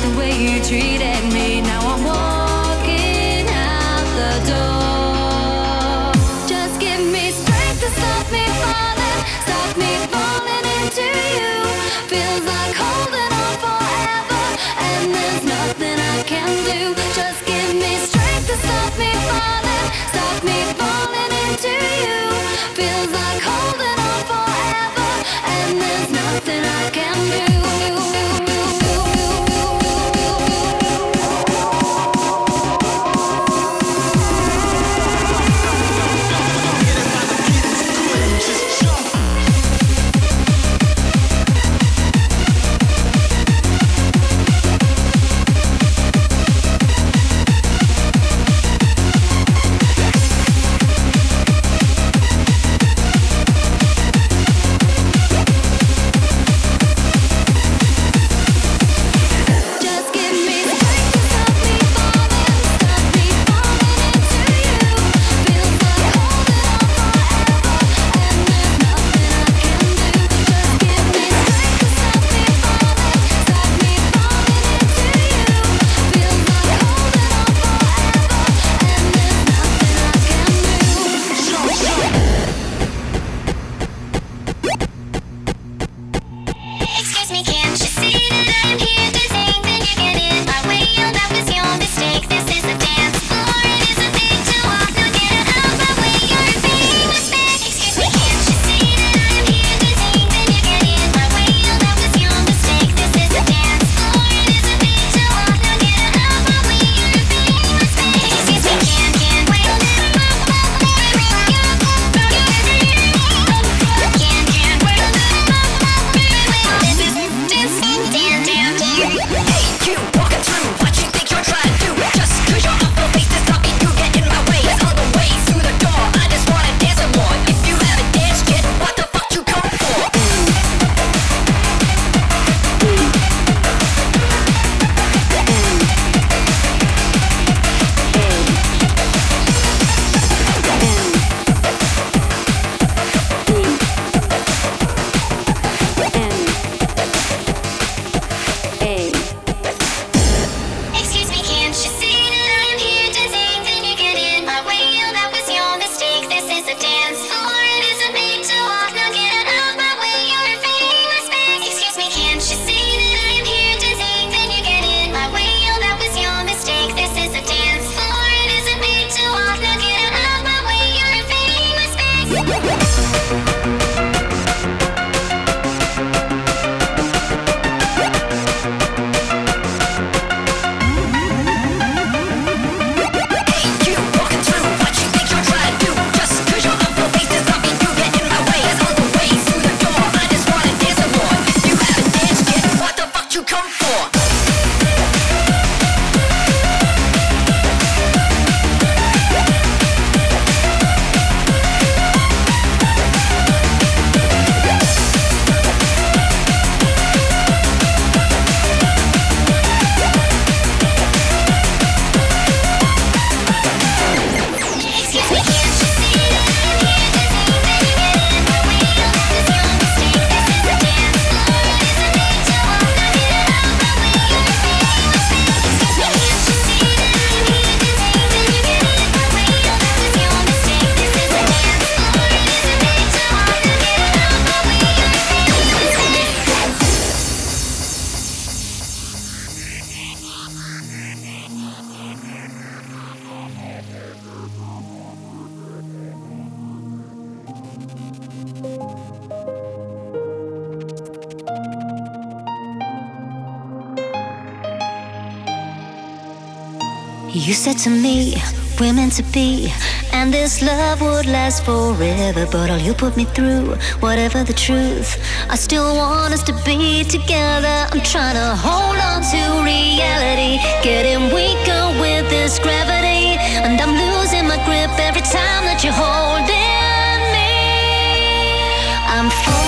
the way you treated me. Now I'm walking out the door. Just give me strength to stop me falling, stop me falling into you. Feels like holding on forever, and there's nothing I can do. Just give me strength to stop me falling. You said to me, we're meant to be, and this love would last forever. But all you put me through, whatever the truth, I still want us to be together. I'm trying to hold on to reality, getting weaker with this gravity, and I'm losing my grip every time that you hold holding me. I'm falling.